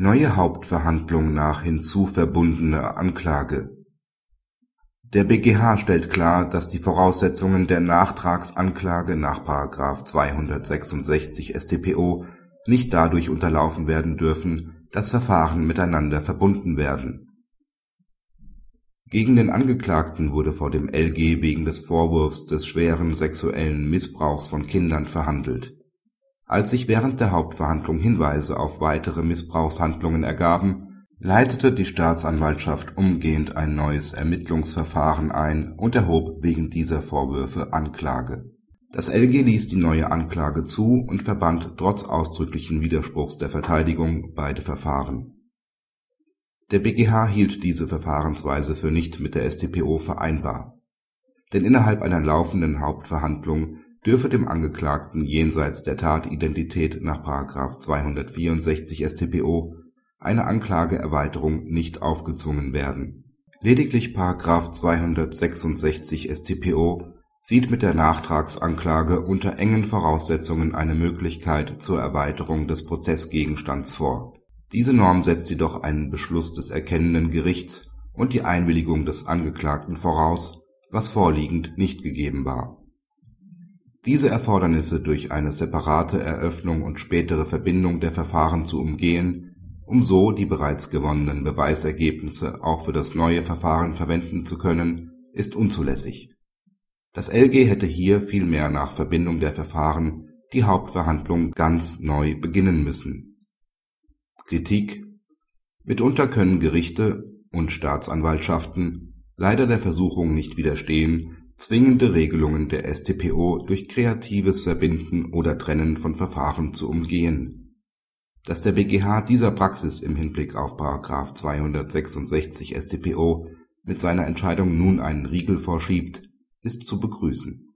Neue Hauptverhandlung nach hinzuverbundener Anklage Der BgH stellt klar, dass die Voraussetzungen der Nachtragsanklage nach § 266 StPO nicht dadurch unterlaufen werden dürfen, dass Verfahren miteinander verbunden werden. Gegen den Angeklagten wurde vor dem LG wegen des Vorwurfs des schweren sexuellen Missbrauchs von Kindern verhandelt als sich während der Hauptverhandlung Hinweise auf weitere Missbrauchshandlungen ergaben, leitete die Staatsanwaltschaft umgehend ein neues Ermittlungsverfahren ein und erhob wegen dieser Vorwürfe Anklage. Das LG ließ die neue Anklage zu und verband trotz ausdrücklichen Widerspruchs der Verteidigung beide Verfahren. Der BgH hielt diese Verfahrensweise für nicht mit der StPO vereinbar. Denn innerhalb einer laufenden Hauptverhandlung dürfe dem Angeklagten jenseits der Tatidentität nach § 264 StPO eine Anklageerweiterung nicht aufgezwungen werden. Lediglich § 266 StPO sieht mit der Nachtragsanklage unter engen Voraussetzungen eine Möglichkeit zur Erweiterung des Prozessgegenstands vor. Diese Norm setzt jedoch einen Beschluss des erkennenden Gerichts und die Einwilligung des Angeklagten voraus, was vorliegend nicht gegeben war diese Erfordernisse durch eine separate Eröffnung und spätere Verbindung der Verfahren zu umgehen, um so die bereits gewonnenen Beweisergebnisse auch für das neue Verfahren verwenden zu können, ist unzulässig. Das LG hätte hier vielmehr nach Verbindung der Verfahren die Hauptverhandlung ganz neu beginnen müssen. Kritik Mitunter können Gerichte und Staatsanwaltschaften leider der Versuchung nicht widerstehen zwingende Regelungen der StPO durch kreatives Verbinden oder Trennen von Verfahren zu umgehen. Dass der BgH dieser Praxis im Hinblick auf § 266 StPO mit seiner Entscheidung nun einen Riegel vorschiebt, ist zu begrüßen